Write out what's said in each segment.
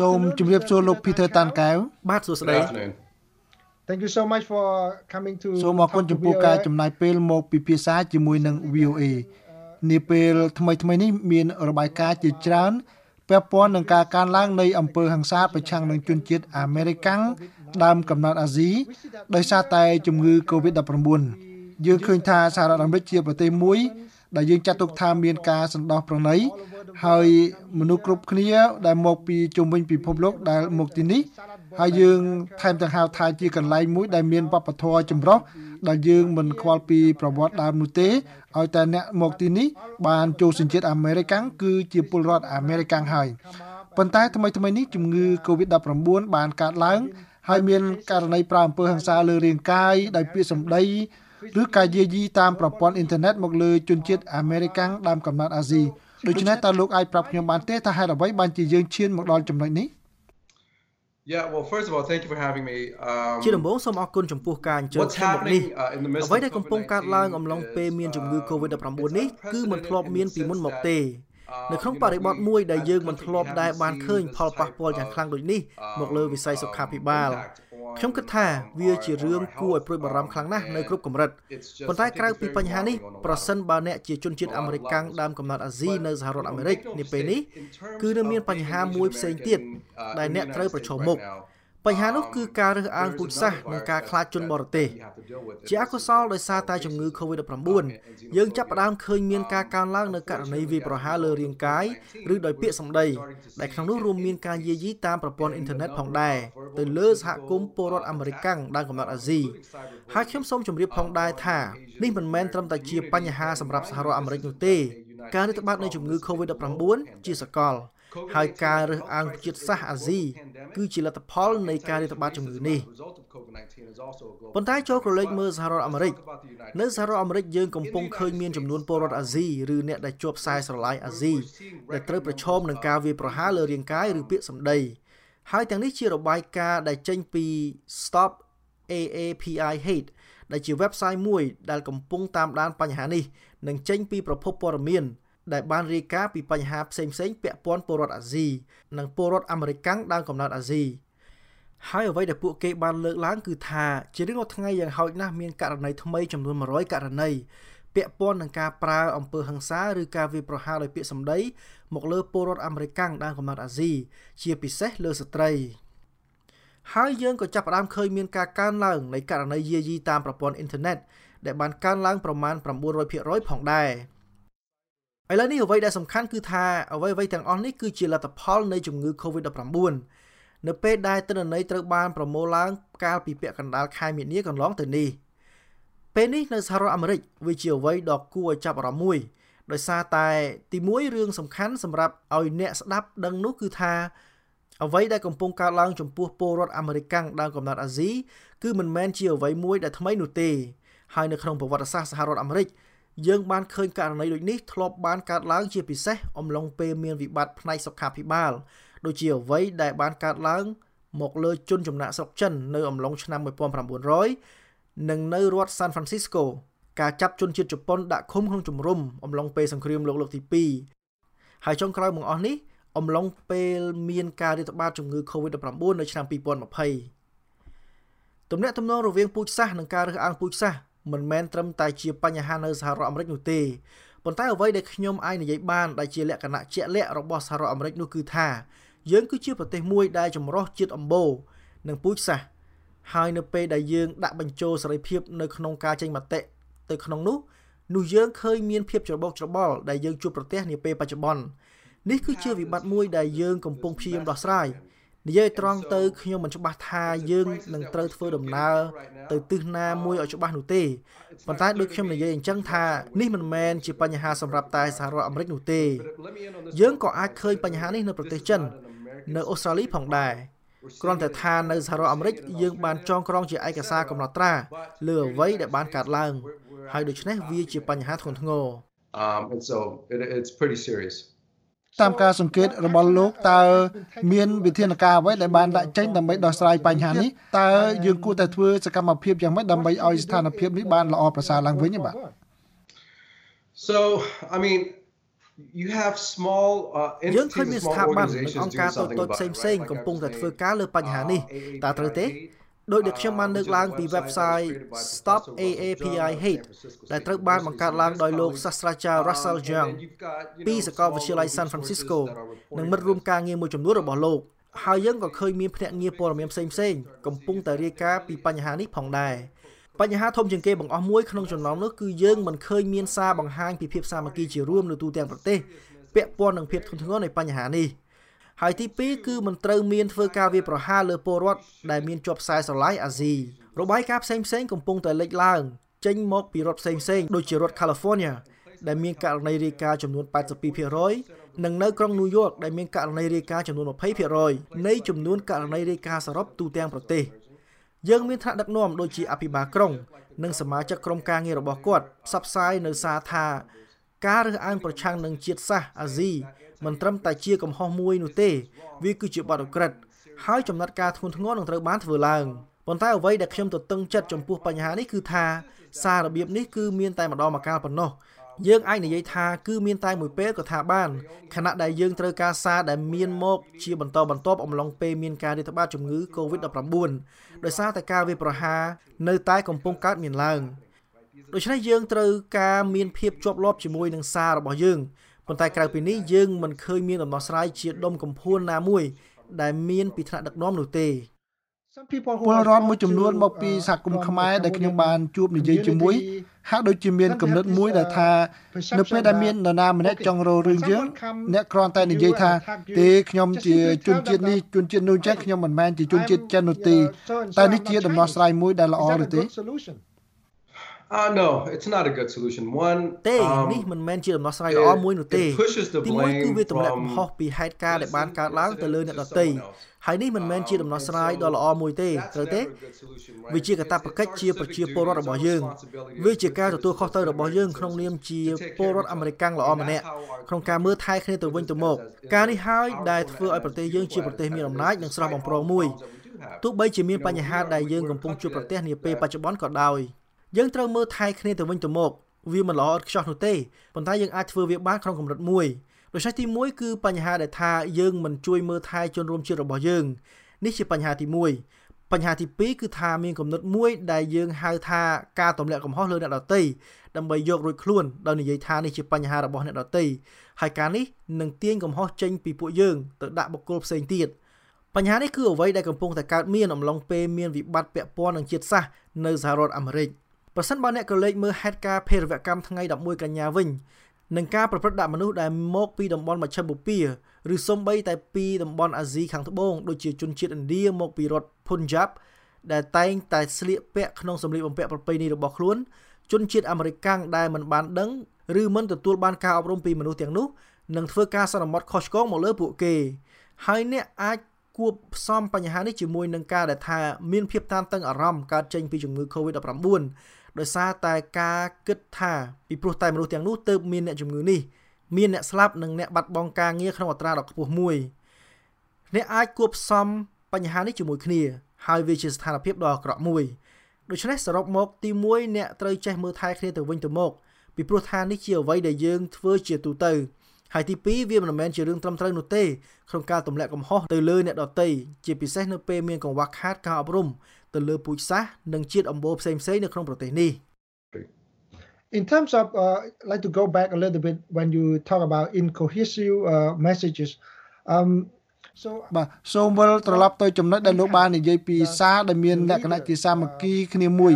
សូមជម្រាបសួរលោក Peter តានកែវបាទសួស្តី Thank you so much for coming to សូមអរគុណចំពោះការចំណាយពេលមកពិភាក្សាជាមួយនឹង VOA នាពេលថ្មីថ្មីនេះមានរបាយការណ៍ជាច្រើនពាក់ព័ន្ធនឹងការកើនឡើងនៃអំពើហិង្សាប្រឆាំងនឹងជនជាតិអាមេរិកាំងដើមកំណត់អាស៊ីដោយសារតែជំងឺ Covid-19 យើងឃើញថាសហរដ្ឋអាមេរិកជាប្រទេសមួយ ដែលយើងចាត់ទុកថាមានការសន្តោសប្រណីហើយមនុស្សគ្រប់គ្នា ដែលមកពីជុំវិញពិភពលោកដែលមកទីនេះហើយយើងថែមទាំងហៅថាជាកន្លែងមួយដែលមានវប្បធម៌ចម្រុះដែលយើងមិនខ្វល់ពីប្រវត្តិដើមនោះទេឲ្យតែអ្នកមកទីនេះបានចូលសញ្ជាតិអាមេរិកាំងគឺជាពលរដ្ឋអាមេរិកាំងហើយប៉ុន្តែថ្មីថ្មីនេះជំងឺ Covid-19 បានកើតឡើងហើយមានករណីប្រើអំពើហិង្សាលើរាងកាយដោយពាក្យសម្ដី ឬការយាយីតាមប្រព័ន្ធអ៊ីនធឺណិតមកលើជនជាតិអាមេរិកាំងដើមកំណត់អាស៊ីដូច្នេះតើលោកអាចប្រាប់ខ្ញុំបានទេថាហេតុអ្វីបានជាយើងឈានមកដល់ចំណុចនេះ Yeah, well, first of all, thank you for having me. Um ជាដំបូងសូមអរគុណចំពោះការអញ្ជើញខ្ញុំមកនេះអ្វីដែលកំពុងកើតឡើងអំឡុងពេលមានជំងឺ Covid-19 នេះគឺមិនធ្លាប់មានពីមុនមកទេ នៅក្នុងបរិបទមួយដែលយើងមិនធ្លាប់ដែលបានឃើញផលប៉ះពាល់យ៉ាងខ្លាំងដូចនេះមកលើវិស័យសុខាភិបាលខ្ញុំគិតថាវាជារឿងគួរឲ្យព្រួយបារម្ភខ្លាំងណាស់នៅគ្រប់កម្រិតប៉ុន្តែក្រៅពីបញ្ហានេះប្រសិនបើអ្នកជាជនជាតិអាមេរិកកាំងដើមកំណត់អាស៊ីនៅសហរដ្ឋអាមេរិកនាពេលនេះគឺនៅមានបញ្ហាមួយផ្សេងទៀតដែលអ្នកត្រូវប្រឈមមុខ បញ្ហានោះគឺការរើសអើងពូជសាសន៍និងការខ្លាចជនបរទេសជាអកុសលដោយសារតែជំងឺ Covid-19 យើងចាប់ផ្ដើមឃើញមានការកើនឡើងនៅករណីវាយប្រហារលើរាងកាយឬដោយពាក្យសម្ដីដែលក្នុងនោះរួមមានការយាយីតាមប្រព័ន្ធអ៊ីនធឺណិតផងដែរទៅលើសហគមន៍ពលរដ្ឋអាមេរិកដើមកំណត់អាស៊ីហើយខ្ញុំសូមជម្រាបផងដែរថានេះមិនមែនត្រឹមតែជាបញ្ហាសម្រាប់សហរដ្ឋអាមេរិកនោះទេការរាតត្បាតនៃជំងឺ Covid-19 ជាសកល ហើយការរើសអើងជាតិសាសន៍អាស៊ីគឺជាលទ្ធផលនៃការរាតត្បាតជំងឺនេះប៉ុន្តែចូលក្រឡេកមើលសហរដ្ឋអាមេរិកនៅសហរដ្ឋអាមេរិកយើងកំពុងឃើញមានចំនួនពលរដ្ឋអាស៊ីឬអ្នកដែលជាប់ខ្សែស្រឡាយអាស៊ីដែលត្រូវប្រឈមនឹងការវាយប្រហារលើរាងកាយឬពាក្យសម្ដីហើយទាំងនេះជារបាយការណ៍ដែលចេញពី Stop AAPI Hate ដែលជា website មួយដែលកំពុងតាមដានបញ្ហានេះនិងចេញពីប្រភពព័ត៌មាន ដែលបានរាយការណ៍ពីបញ្ហាផ្សេងៗពាក់ព័ន្ធពលរដ្ឋអាស៊ីនិងពលរដ្ឋអាមេរិកដើមកំណត់អាស៊ីហើយអ្វីដែលពួកគេបានលើកឡើងគឺថាជារៀងរាល់ថ្ងៃយ៉ាងហោចណាស់មានករណីថ្មីចំនួន100ករណីពាក់ព័ន្ធនឹងការប្រើអំពើហិង្សាឬការវាយប្រហារដោយពាក្យសម្ដីមកលើពលរដ្ឋអាមេរិកដើមកំណត់អាស៊ីជាពិសេសលើស្ត្រីហើយយើងក៏ចាប់ផ្ដើមឃើញមានការកើនឡើងនៃករណីយាយីតាមប្រព័ន្ធអ៊ីនធឺណិតដែលបានកើនឡើងប្រមាណ900%ផងដែរ ឥឡូវនេះអ្វីដែលសំខាន់គឺថាអ្វីអ្វីទាំងអស់នេះគឺជាលទ្ធផលនៃជំងឺ Covid-19 នៅពេលដែលទិន្នន័យត្រូវបានប្រមូលឡើងកាលពីពាក់កណ្ដាលខែមីនាកន្លងទៅនេះពេលនេះនៅសហរដ្ឋអាមេរិកវាជាអ្វីដ៏គួរឲ្យចាប់អារម្មណ៍មួយដោយសារតែទីមួយរឿងសំខាន់សម្រាប់ឲ្យអ្នកស្ដាប់ដឹងនោះគឺថាអ្វីដែលកំពុងកើតឡើងចំពោះពលរដ្ឋអាមេរិកដើមកំណត់អាស៊ីគឺមិនមែនជាអ្វីមួយដែលថ្មីនោះទេហើយនៅក្នុងប្រវត្តិសាស្ត្រសហរដ្ឋអាមេរិក យើងបានឃើញករណីដូចនេះធ្លាប់បានកើតឡើងជាពិសេសអំឡុងពេលមានវិបត្តិផ្នែកសុខាភិបាលដូចជាអ្វីដែលបានកើតឡើងមកលើជនចំណាក់ស្រុកចិននៅអំឡុងឆ្នាំ1900និងនៅរដ្ឋ San Francisco ការចាប់ជនជាតិជប៉ុនដាក់ឃុំក្នុងជំរំអំឡុងពេលសង្គ្រាមលោកលើកទី2ហើយចុងក្រោយបង្អស់នេះអំឡុងពេលមានការរាតត្បាតជំងឺ Covid-19 នៅឆ្នាំ2020ទំនាក់ទំនងរវាងពូជសាសន៍និងការរើសអើងពូជសាសន៍ មិនមែនត្រឹមតែជាបញ្ហានៅសហរដ្ឋអាមេរិកនោះទេប៉ុន្តែអ្វីដែលខ្ញុំអាចនិយាយបានដែលជាលក្ខណៈជាក់លាក់របស់សហរដ្ឋអាមេរិកនោះគឺថាយើងគឺជាប្រទេសមួយដែលចម្រុះជាតិអម្បូរនិងពូជសាសន៍ហើយនៅពេលដែលយើងដាក់បញ្ចូលសេរីភាពនៅក្នុងការចេញមតិទៅក្នុងនោះនោះយើងឃើញមានភាពច្របូកច្របល់ដែលយើងជួបប្រទះនាពេលបច្ចុប្បន្ននេះគឺជាវិបត្តិមួយដែលយើងកំពុងព្យាយាមដោះស្រាយ និយាយត្រង់ទៅខ្ញុំមិនច្បាស់ថាយើងនឹងត្រូវធ្វើដំណើរទៅទិសណាមួយឲ្យច្បាស់នោះទេប៉ុន្តែដូចខ្ញុំនិយាយអញ្ចឹងថានេះមិនមែនជាបញ្ហាសម្រាប់តែសហរដ្ឋអាមេរិកនោះទេ យើងក៏អាចឃើញបញ្ហានេះនៅប្រទេសចិន នៅអូស្ត្រាលីផងដែរគ្រាន់តែថានៅសហរដ្ឋអាមេរិកយើងបានចងក្រងជាឯកសារកំណត់ត្រាលើអ្វីដែលបានកើតឡើងហើយដូច្នេះវាជាបញ្ហាធ្ងន់ធ្ងរ um and so it, it's pretty serious តាមការសង្កេតរបស់លោកតើមានវិធានការអ្វីដែលបានដាក់ចេញដើម្បីដោះស្រាយបញ្ហានេះតើយើងគួរតែធ្វើសកម្មភាពយ៉ាងម៉េចដើម្បីឲ្យស្ថានភាពនេះបានល្អប្រសើរឡើងវិញបាទ So I mean you have small uh យើងឃើញមានស្ថាប័ននិងអង្គការតូចៗផ្សេងផ្សេងកំពុងតែធ្វើការលើបញ្ហានេះតើត្រូវទេ ដោយដែលខ្ញុំបានលើកឡើងពី website Stop AAPI Hate ដែលត្រូវបានបង្កើតឡើងដោយលោកសាស្ត្រាចារ្យ Russell Young ពីសាកលវិទ្យាល័យ San Francisco និងមិត្តរួមការងារមួយចំនួនរបស់លោកហើយយើងក៏ឃើញមានភ្នាក់ងារព័ត៌មានផ្សេងផ្សេងកំពុងតែរាយការណ៍ពីបញ្ហានេះផងដែរបញ្ហាធំជាងគេបង្អស់មួយក្នុងចំណោមនោះគឺយើងមិនឃើញមានសារបង្ហាញពីភាពសាមគ្គីជារួមនៅទូទាំងប្រទេសពាក់ព័ន្ធនឹងភាពធ្ងន់ធ្ងរនៃបញ្ហានេះ ហើយទី2គឺមិនត្រូវមានធ្វើការវាប្រហារលើពលរដ្ឋដែលមានជាប់ខ្សែស្រឡាយអាស៊ីរបាយការណ៍ផ្សេងផ្សេងកំពុងតែលេចឡើង ចេញមកពីរដ្ឋផ្សេងផ្សេងដូចជារដ្ឋ California ដែលមានករណីរាយការណ៍ចំនួន82%និងនៅក្រុងញូវយ៉កដែលមានករណីរាយការណ៍ចំនួន20%នៃចំនួនករណីរាយការណ៍សរុបទូទាំងប្រទេសយើងមានថ្នាក់ដឹកនាំដូចជាអភិបាលក្រុង និងសមាជិកក្រុមការងាររបស់គាត់ផ្សព្វផ្សាយនៅសារថាការរើសអើងប្រឆាំងនឹងជាតិសាសន៍អាស៊ី មិនត្រឹមតែជាកំហុសមួយនោះទេ វាគឺជាបទឧក្រិដ្ឋហើយចំណាត់ការធ្ងន់ធ្ងរនឹងត្រូវបានធ្វើឡើងប៉ុន្តែអ្វីដែលខ្ញុំទទឹងចិត្តចំពោះបញ្ហានេះគឺថាសាររបៀបនេះគឺមានតែម្ដងម្កាលប៉ុណ្ណោះយើងអាចនិយាយថាគឺមានតែមួយពេលក៏ថាបានខណៈដែលយើងត្រូវការសារដែលមានមកជាបន្តបន្ទាប់អំឡុងពេលមានការរាតត្បាតជំងឺ Covid-19 ដោយសារតែការវាយប្រហារនៅតែកំពុងកើតមានឡើងដូច្នេះយើងត្រូវការមានភាពជាប់លាប់ជាមួយនឹងសាររបស់យើង ប៉ុន្តែក្រៅពីនេះយើងមិនឃើញមានដំណោះស្រាយជាដុំកំភួនណាមួយ ដែលមានពីថ្នាក់ដឹកនាំនោះទេពលរដ្ឋមួយចំនួនមកពីសហគមន៍ខ្មែរដែលខ្ញុំបានជួបនិយាយជាមួយហាក់ដូចជាមានកំណត់មួយដែលថានៅពេលដែលមាននរណាម្នាក់ចង់រករឿងយើងអ្នកគ្រាន់តែនិយាយថាទេខ្ញុំជាជនជាតិនេះជនជាតិនោះចឹងខ្ញុំមិនមែនជាជនជាតិចិននោះទេតែនេះជាដំណោះស្រាយមួយដែលល្អឬទេ Uh no, it's not a good solution. One ទេនេះមិនមែនជាដំណោះស្រាយល្អមួយនោះទេទីមួយគឺវាទម្លាក់កំហុសពីហេតុការណ៍ដែលបានកើតឡើងទៅលើអ្នកដទៃហើយនេះមិនមែនជាដំណោះស្រាយដ៏ល្អមួយទេត្រូវទេវាជាកាតព្វកិច្ចជាប្រជាពលរដ្ឋរបស់យើងវាជាការទទួលខុសត្រូវរបស់យើងក្នុងនាមជាពលរដ្ឋអាមេរិកល្អម្នាក់ក្នុងការមើលថែគ្នាទៅវិញទៅមកការនេះហើយដែលធ្វើឲ្យប្រទេសយើងជាប្រទេសមានអំណាចនិងស្រស់បំព្រងមួយទោះបីជាមានបញ្ហាដែលយើងកំពុងជួបប្រទះនាពេលបច្ចុប្បន្នក៏ដោយ យើងត្រូវមើលថែគ្នាទៅវិញទៅមក វាមិនល្អឥតខ្ចោះនោះទេប៉ុន្តែយើងអាចធ្វើវាបានក្នុងកម្រិតមួយដូច្នេះទី1គឺបញ្ហាដែលថាយើងមិនជួយមើលថែជនរួមជាតិរបស់យើងនេះជាបញ្ហាទី1បញ្ហាទី2គឺថាមានគំនិតមួយដែលយើងហៅថាការទម្លាក់កំហុសលើអ្នកដទៃដើម្បីយករួចខ្លួនដោយនិយាយថានេះជាបញ្ហារបស់អ្នកដទៃហើយការនេះនឹងទាញកំហុសចេញពីពួកយើងទៅដាក់បុគ្គលផ្សេងទៀតបញ្ហានេះគឺអ្វីដែលកំពុងតែកើតមានអំឡុងពេលមានវិបត្តិពាក់ព័ន្ធនឹងជាតិសាសន៍នៅសហរដ្ឋអាមេរិក។ ប្រសិនបើអ្នកក៏លេចមើលហេតុការណ៍ភេរវកម្មថ្ងៃ11កញ្ញាវិញនឹងការប្រព្រឹត្តដាក់មនុស្សដែលមកពីតំបន់មជ្ឈិមបូព៌ាឬសូម្បីតែពីតំបន់អាស៊ីខាងត្បូងដូចជាជនជាតិឥណ្ឌាមកពីរដ្ឋ Punjab ដែលតែងតែស្លៀកពាក់ក្នុងសម្លៀកបំពាក់ប្រពៃណីរបស់ខ្លួនជនជាតិអាមេរិកាំងដែលមិនបានដឹងឬមិនទទួលបានការអប់រំពីមនុស្សទាំងនោះនឹងធ្វើការសន្មត់ខុសឆ្គងមកលើពួកគេហើយអ្នកអាចគួបផ្សំបញ្ហានេះជាមួយនឹងការដែលថាមានភាពតានតឹងអារម្មណ៍កើតចេញពីជំងឺ Covid-19 ដោយសារតែការគិតថាពីព្រោះតែមនុស្សទាំងនោះទើបមានអ្នកជំងឺនេះមានអ្នកស្លាប់និងអ្នកបាត់បង់ការងារក្នុងអត្រាដ៏ខ្ពស់មួយអ្នកអាចគួបផ្សំបញ្ហានេះជាមួយគ្នា ហើយវាជាស្ថានភាពដ៏អាក្រក់មួយដូច្នេះសរុបមកទី1អ្នកត្រូវចេះមើលថែគ្នាទៅវិញទៅមកពីព្រោះថានេះជាអ្វីដែលយើងធ្វើជាទូទៅហើយទី2វាមិនមែនជារឿងត្រឹមត្រូវនោះទេក្នុងការទម្លាក់កំហុសទៅលើអ្នកដទៃជាពិសេសនៅពេលមានកង្វះខាតការអប់រំ ទៅលើពូជសាសន៍និងជាតិអម្បូរផ្សេងៗនៅក្នុងប្រទេសនេះ In terms of uh like to go back a little bit when you talk about incohesive uh messages um បាទសូមវិលត្រឡប់ទៅចំណុចដែលលោកបាននិយាយពីសារដែលមានលក្ខណៈជាសាមគ្គីគ្នាមួយ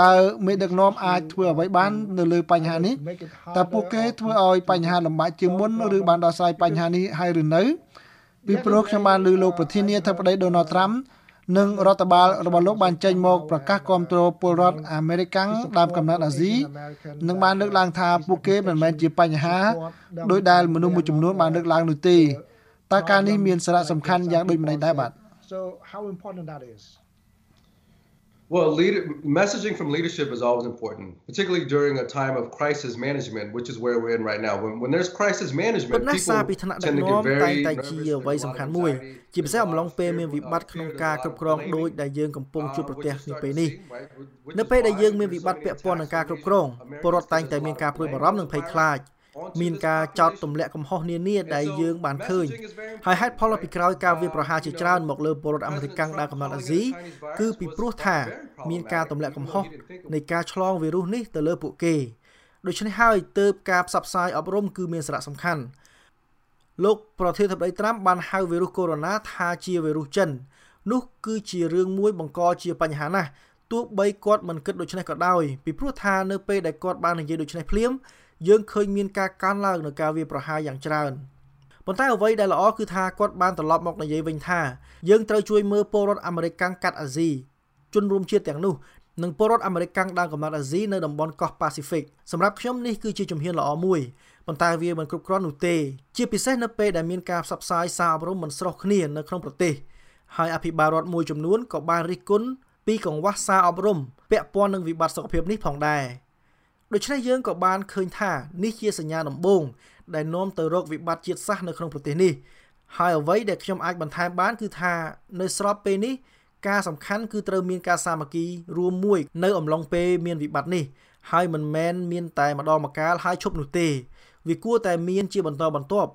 តើមេដឹកនាំអាចធ្វើអ្វីបាននៅលើបញ្ហានេះតើពួកគេធ្វើឲ្យបញ្ហាលំបាកជាងមុនឬបានដោះស្រាយបញ្ហានេះហើយឬនៅ ពីព្រោះខ្ញុំបានលើលោកប្រធានាធិបតីដូណាល់ត្រាំ និងរដ្ឋបាលរបស់លោកបានចេញមកប្រកាសគាំទ្រពលរដ្ឋអាមេរិកាំងដើមកំណើតអាស៊ីនិងបានលើកឡើងថាពួកគេមិនមែនជាបញ្ហាដោយដែលមនុស្សមួយចំនួនបានលើកឡើងនោះទេតើការនេះមានសារៈសំខាន់យ៉ាងដូចម្តេចដែរបាទ So how important that is Well, lead, messaging from leadership is always important, particularly during a time of crisis management, which is where we're in right now. When, when there's crisis management, people tend to get very តែជាអ្វីសំខាន់មួយជាពិសេសអំឡុងពេលមានវិបត្តិក្នុងការគ្រប់គ្រងដូចដែលយើងកំពុងជួបប្រទះនាពេលនេះនៅពេលដែលយើងមានវិបត្តិពាក់ព័ន្ធនឹងការគ្រប់គ្រងពលរដ្ឋតែងតែមានការព្រួយបារម្ភនិងភ័យខ្លាច មានការចោទទម្លាក់កំហុសនានាដែលយើងបានឃើញហើយហេតុផលពីក្រោយការវាយប្រហារជាច្រើនមកលើពលរដ្ឋអាមេរិកដើរកំណត់អាស៊ីគឺពីព្រោះថាមានការទម្លាក់កំហុសនៃការឆ្លងវីរុសនេះទៅលើពួកគេដូច្នេះហើយទើបការផ្សព្វផ្សាយអប់រំគឺមានសារៈសំខាន់លោកប្រធានាធិបតីត្រាំបានហៅវីរុសកូវីដ -19 ថាជាវីរុសចិននោះគឺជារឿងមួយបង្កជាបញ្ហាណាស់ទោះបីគាត់មិនគិតដូច្នេះក៏ដោយពីព្រោះថានៅពេលដែលគាត់បាននិយាយដូច្នេះភ្លាម យើងឃើញមានការកើនឡើងនៃការវាប្រហារយ៉ាងច្រើនប៉ុន្តែអ្វីដែលល្អគឺថាគាត់បានត្រឡប់មកនិយាយវិញថាយើងត្រូវជួយមើលពលរដ្ឋអាមេរិកកាំងកាត់អាស៊ីជនរួមជាតិទាំងនោះនិងពលរដ្ឋអាមេរិកកាំងដើមកំណត់អាស៊ីនៅតំបន់កោះប៉ាស៊ីហ្វិកសម្រាប់ខ្ញុំនេះគឺជាជំហានល្អមួយប៉ុន្តែវាមិនគ្រប់គ្រាន់នោះទេ ជាពិសេសនៅពេលដែលមានការផ្សព្វផ្សាយសារអប់រំមិនស្រុះគ្នានៅក្នុងប្រទេសហើយអភិបាលរដ្ឋមួយចំនួនក៏បានរិះគន់ពីកង្វះសារអប់រំពាក់ព័ន្ធនឹងវិបត្តិសុខភាពនេះផងដែរ ដូច្នេះយើងក៏បានឃើញថានេះជាសញ្ញាដំបូងដែលនាំទៅរកវិបត្តិជាតិសាសន៍នៅក្នុងប្រទេសនេះហើយអ្វីដែលខ្ញុំអាចបន្ថែមបានគឺថានៅស្របពេលនេះការសំខាន់គឺត្រូវមានការសាមគ្គីរួមមួយ នៅអំឡុងពេលមានវិបត្តិនេះហើយមិនមែនមានតែម្ដងម្កាលហើយឈប់នោះទេវាគួរតែមានជាបន្តបន្ទាប់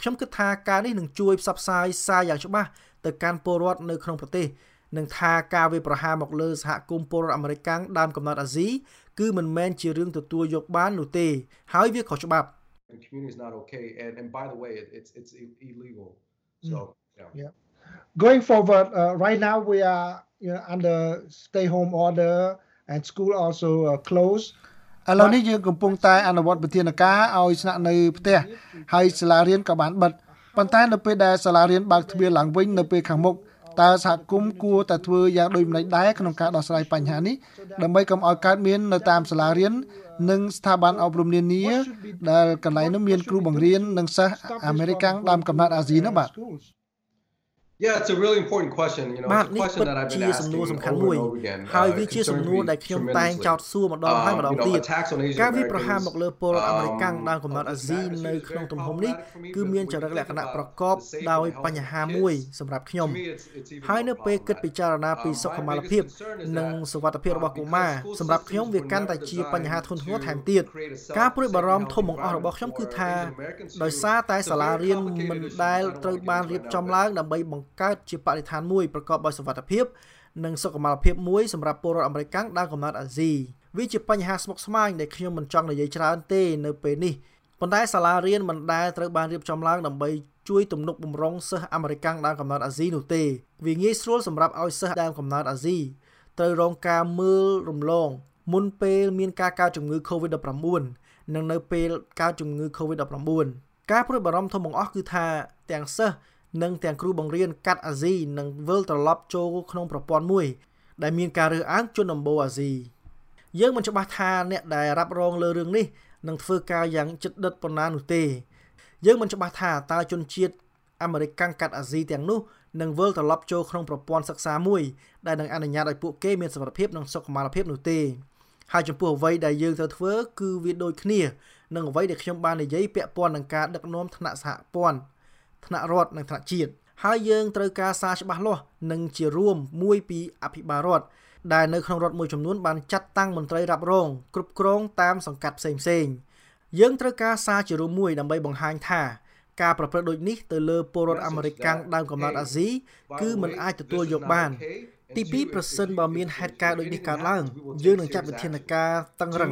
ខ្ញុំគិតថាការនេះនឹងជួយផ្សព្វផ្សាយសារយ៉ាងច្បាស់ទៅកាន់ពលរដ្ឋនៅក្នុងប្រទេស និងថាការវាប្រហារមកលើសហគមន៍ពលរដ្ឋអាមេរិកដើមកំណត់អាស៊ីគឺមិនមែនជារឿងទទួលយកបាននោះទេ ហើយវាខុសច្បាប់ community is not okay and and by the way it, it's it's illegal so yeah, yeah. going forward uh, right now we are you know under stay home order and school also uh, closed ឥឡូវនេះយើងកំពុងតែអនុវត្តវិធានការឲ្យស្នាក់នៅផ្ទះហើយសាលារៀនក៏បានបិទប៉ុន្តែនៅពេលដែលសាលារៀនបើកទ្វារឡើងវិញនៅពេលខាងមុខ តើសហគមន៍គួរតែធ្វើយ៉ាងដូចម្តេចដែរក្នុងការដោះស្រាយបញ្ហានេះដើម្បីកុំឲ្យកើតមាននៅតាមសាលារៀននិងស្ថាប័នអប់រំនានាដែលកន្លែងនោះមានគ្រូបង្រៀននិងសិស្សអាមេរិកដើមកំណត់អាស៊ីនោះបាទ Yeah, it's a really important question, you know. បាទនេះពិតជាសំណួរសំខាន់មួយហើយវាជាសំណួរដែលខ្ញុំតែងចោទសួរម្ដងហើយម្ដងទៀតការវាប្រហារមកលើពលរដ្ឋអាមេរិកដើមកំណត់អាស៊ីនៅក្នុងទំហំនេះគឺមានចរិតលក្ខណៈប្រកបដោយបញ្ហាមួយសម្រាប់ខ្ញុំហើយនៅពេលគិតពិចារណាពីសុខុមាលភាពនិងសុវត្ថិភាពរបស់កុមារសម្រាប់ខ្ញុំវាកាន់តែជាបញ្ហាធ្ងន់ធ្ងរថែមទៀតការព្រួយបារម្ភធំបង្អស់របស់ខ្ញុំគឺថាដោយសារតែសាលារៀនមិនដែលត្រូវបានរៀបចំឡើងដើម្បីបង្កើតជាបរិស្ថានមួយប្រកបដោយសុវត្ថិភាពនិងសុខុមាលភាពមួយសម្រាប់ពលរដ្ឋអាមេរិកដើមកំណត់អាស៊ីវាជាបញ្ហាស្មុគស្មាញដែលខ្ញុំមិនចង់និយាយច្រើនទេនៅពេលនេះប៉ុន្តែសាលារៀនមិនដែលត្រូវបានរៀបចំឡើងដើម្បីជួយទំនុកបំរុងសិស្សអាមេរិកដើមកំណត់អាស៊ីនោះទេវាងាយស្រួលសម្រាប់ឲ្យសិស្សដើមកំណត់អាស៊ីត្រូវរងការមើលរំលងមុនពេលមានការកើតជំងឺ Covid-19 និងនៅពេលកើតជំងឺ Covid-19 ការព្រួយបារម្ភធំបង្អស់គឺថាទាំងសិស្ស និងទាំងគ្រូបង្រៀនកាត់អាស៊ីនឹងវិលត្រឡប់ចូលក្នុងប្រព័ន្ធមួយ ដែលមានការរើសអើងជនដំបូងអាស៊ីយើងមិនច្បាស់ថាអ្នកដែលរ៉ាប់រងលើរឿងនេះនឹងធ្វើការយ៉ាងជិតដិតប៉ុណ្ណានោះទេយើងមិនច្បាស់ថាតើជនជាតិអាមេរិកកាំងកាត់អាស៊ីទាំងនោះនឹងវិលត្រឡប់ចូលក្នុងប្រព័ន្ធសិក្សាមួយដែលនឹងអនុញ្ញាតឲ្យពួកគេមានសមត្ថភាពនិងសុខុមាលភាពនោះទេហើយចំពោះអ្វីដែលយើងត្រូវធ្វើគឺវាដូចគ្នានឹងអ្វីដែលខ្ញុំបាននិយាយពាក់ព័ន្ធនឹងការដឹកនាំថ្នាក់សហព័ន្ធ ថ្នាក់រដ្ឋនិងថ្នាក់ជាតិហើយយើងត្រូវការសារច្បាស់លាស់និងជារួមមួយពីអភិបាលរដ្ឋដែលនៅក្នុងរដ្ឋមួយចំនួនបានចាត់តាំងមន្ត្រីរ៉ាប់រងគ្រប់គ្រងតាមសង្កាត់ផ្សេងផ្សេងយើងត្រូវការសារជារួមមួយដើម្បីបង្ហាញថាការប្រព្រឹត្តដូចនេះទៅលើពលរដ្ឋអាមេរិកកាំងដើមកំណត់អាស៊ីគឺមិនអាចទទួលយកបាន ទី2ប្រសិនបើមានហេតុការណ៍ដូចនេះកើតឡើងយើងនឹងចាត់វិធានការតឹងរឹង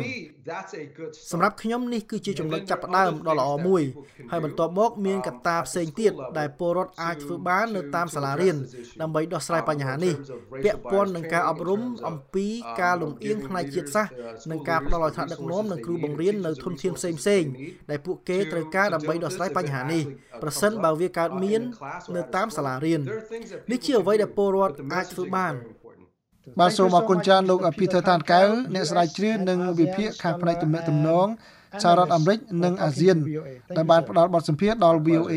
សម្រាប់ខ្ញុំនេះគឺជាចំណុចចាប់ផ្ដើមដ៏ល្អមួយហើយបន្ទាប់មកមានកត្តាផ្សេងទៀតដែលពលរដ្ឋអាចធ្វើបាននៅតាមសាលារៀនដើម្បីដោះស្រាយបញ្ហានេះពាក់ព័ន្ធនឹងការអប់រំអំពីការលំអៀងផ្នែកជាតិសាសន៍និងការផ្ដល់ឲ្យថ្នាក់ដឹកនាំនិងគ្រូបង្រៀននៅធនធានផ្សេងផ្សេងដែលពួកគេត្រូវការដើម្បីដោះស្រាយបញ្ហានេះប្រសិនបើវាកើតមាននៅតាមសាលារៀននេះជាអ្វីដែលពលរដ្ឋអាចធ្វើបានបាទសូមអរគុណច្រើនលោក Peter Tan កៅអ្នកស្រាវជ្រាវនិងវិភាគខាងផ្នែកទំនាក់ទំនងសហរដ្ឋអាមេរិកនិងអាស៊ានដែលបានផ្ដល់បទសម្ភាសន៍ដល់ VOA